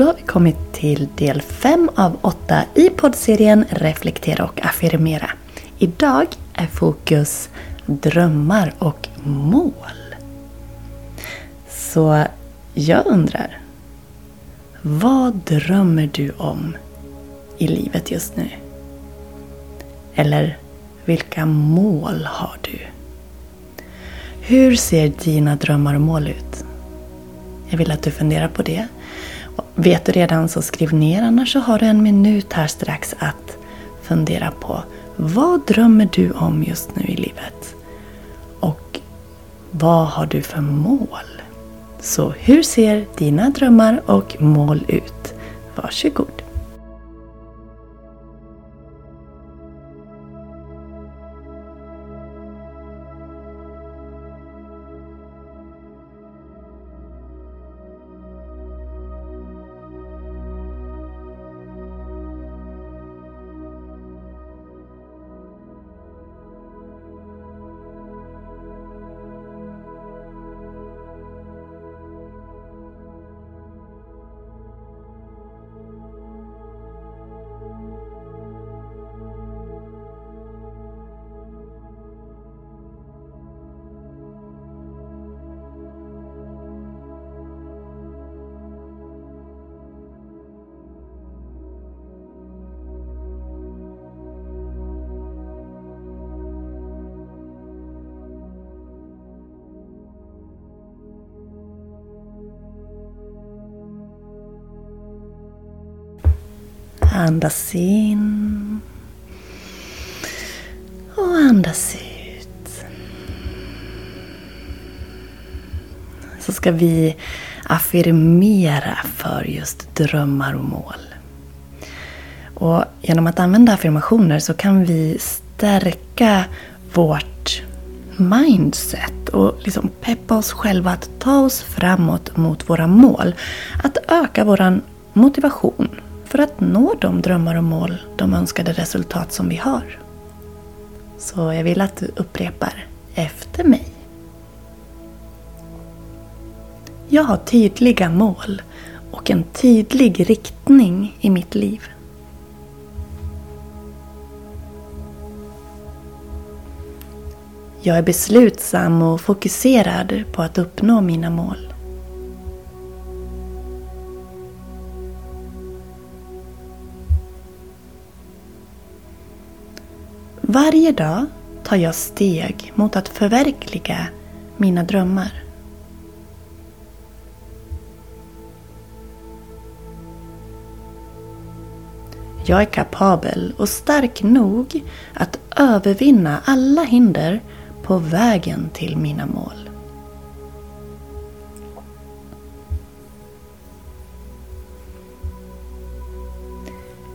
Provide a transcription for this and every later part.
Då har vi kommit till del 5 av 8 i poddserien Reflektera och affirmera. Idag är fokus drömmar och mål. Så jag undrar, vad drömmer du om i livet just nu? Eller vilka mål har du? Hur ser dina drömmar och mål ut? Jag vill att du funderar på det Vet du redan så skriv ner, annars så har du en minut här strax att fundera på. Vad drömmer du om just nu i livet? Och vad har du för mål? Så hur ser dina drömmar och mål ut? Varsågod! Andas in. Och andas ut. Så ska vi affirmera för just drömmar och mål. Och genom att använda affirmationer så kan vi stärka vårt mindset och liksom peppa oss själva att ta oss framåt mot våra mål. Att öka vår motivation för att nå de drömmar och mål, de önskade resultat som vi har. Så jag vill att du upprepar efter mig. Jag har tydliga mål och en tydlig riktning i mitt liv. Jag är beslutsam och fokuserad på att uppnå mina mål. Varje dag tar jag steg mot att förverkliga mina drömmar. Jag är kapabel och stark nog att övervinna alla hinder på vägen till mina mål.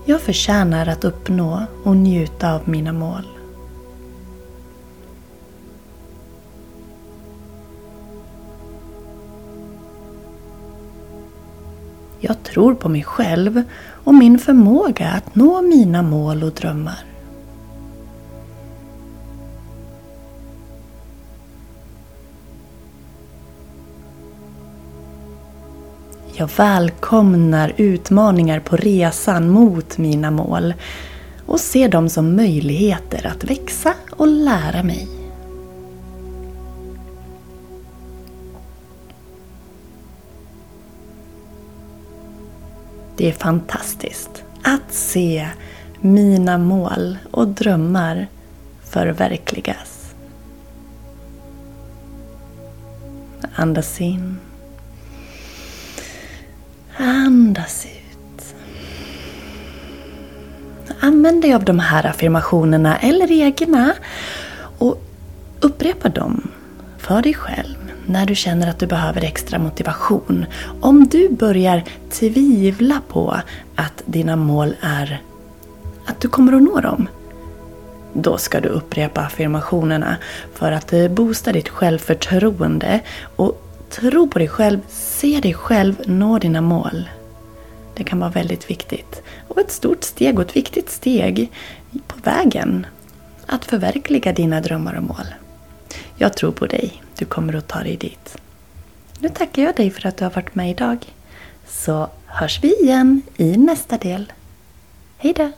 Jag förtjänar att uppnå och njuta av mina mål. Jag tror på mig själv och min förmåga att nå mina mål och drömmar. Jag välkomnar utmaningar på resan mot mina mål och ser dem som möjligheter att växa och lära mig. Det är fantastiskt att se mina mål och drömmar förverkligas. Andas in. Andas ut. Använd dig av de här affirmationerna eller egna och upprepa dem för dig själv när du känner att du behöver extra motivation. Om du börjar tvivla på att dina mål är att du kommer att nå dem. Då ska du upprepa affirmationerna för att eh, boosta ditt självförtroende och tro på dig själv, se dig själv nå dina mål. Det kan vara väldigt viktigt. Och ett stort steg och ett viktigt steg på vägen att förverkliga dina drömmar och mål. Jag tror på dig. Du kommer att ta dig dit. Nu tackar jag dig för att du har varit med idag. Så hörs vi igen i nästa del. Hejdå!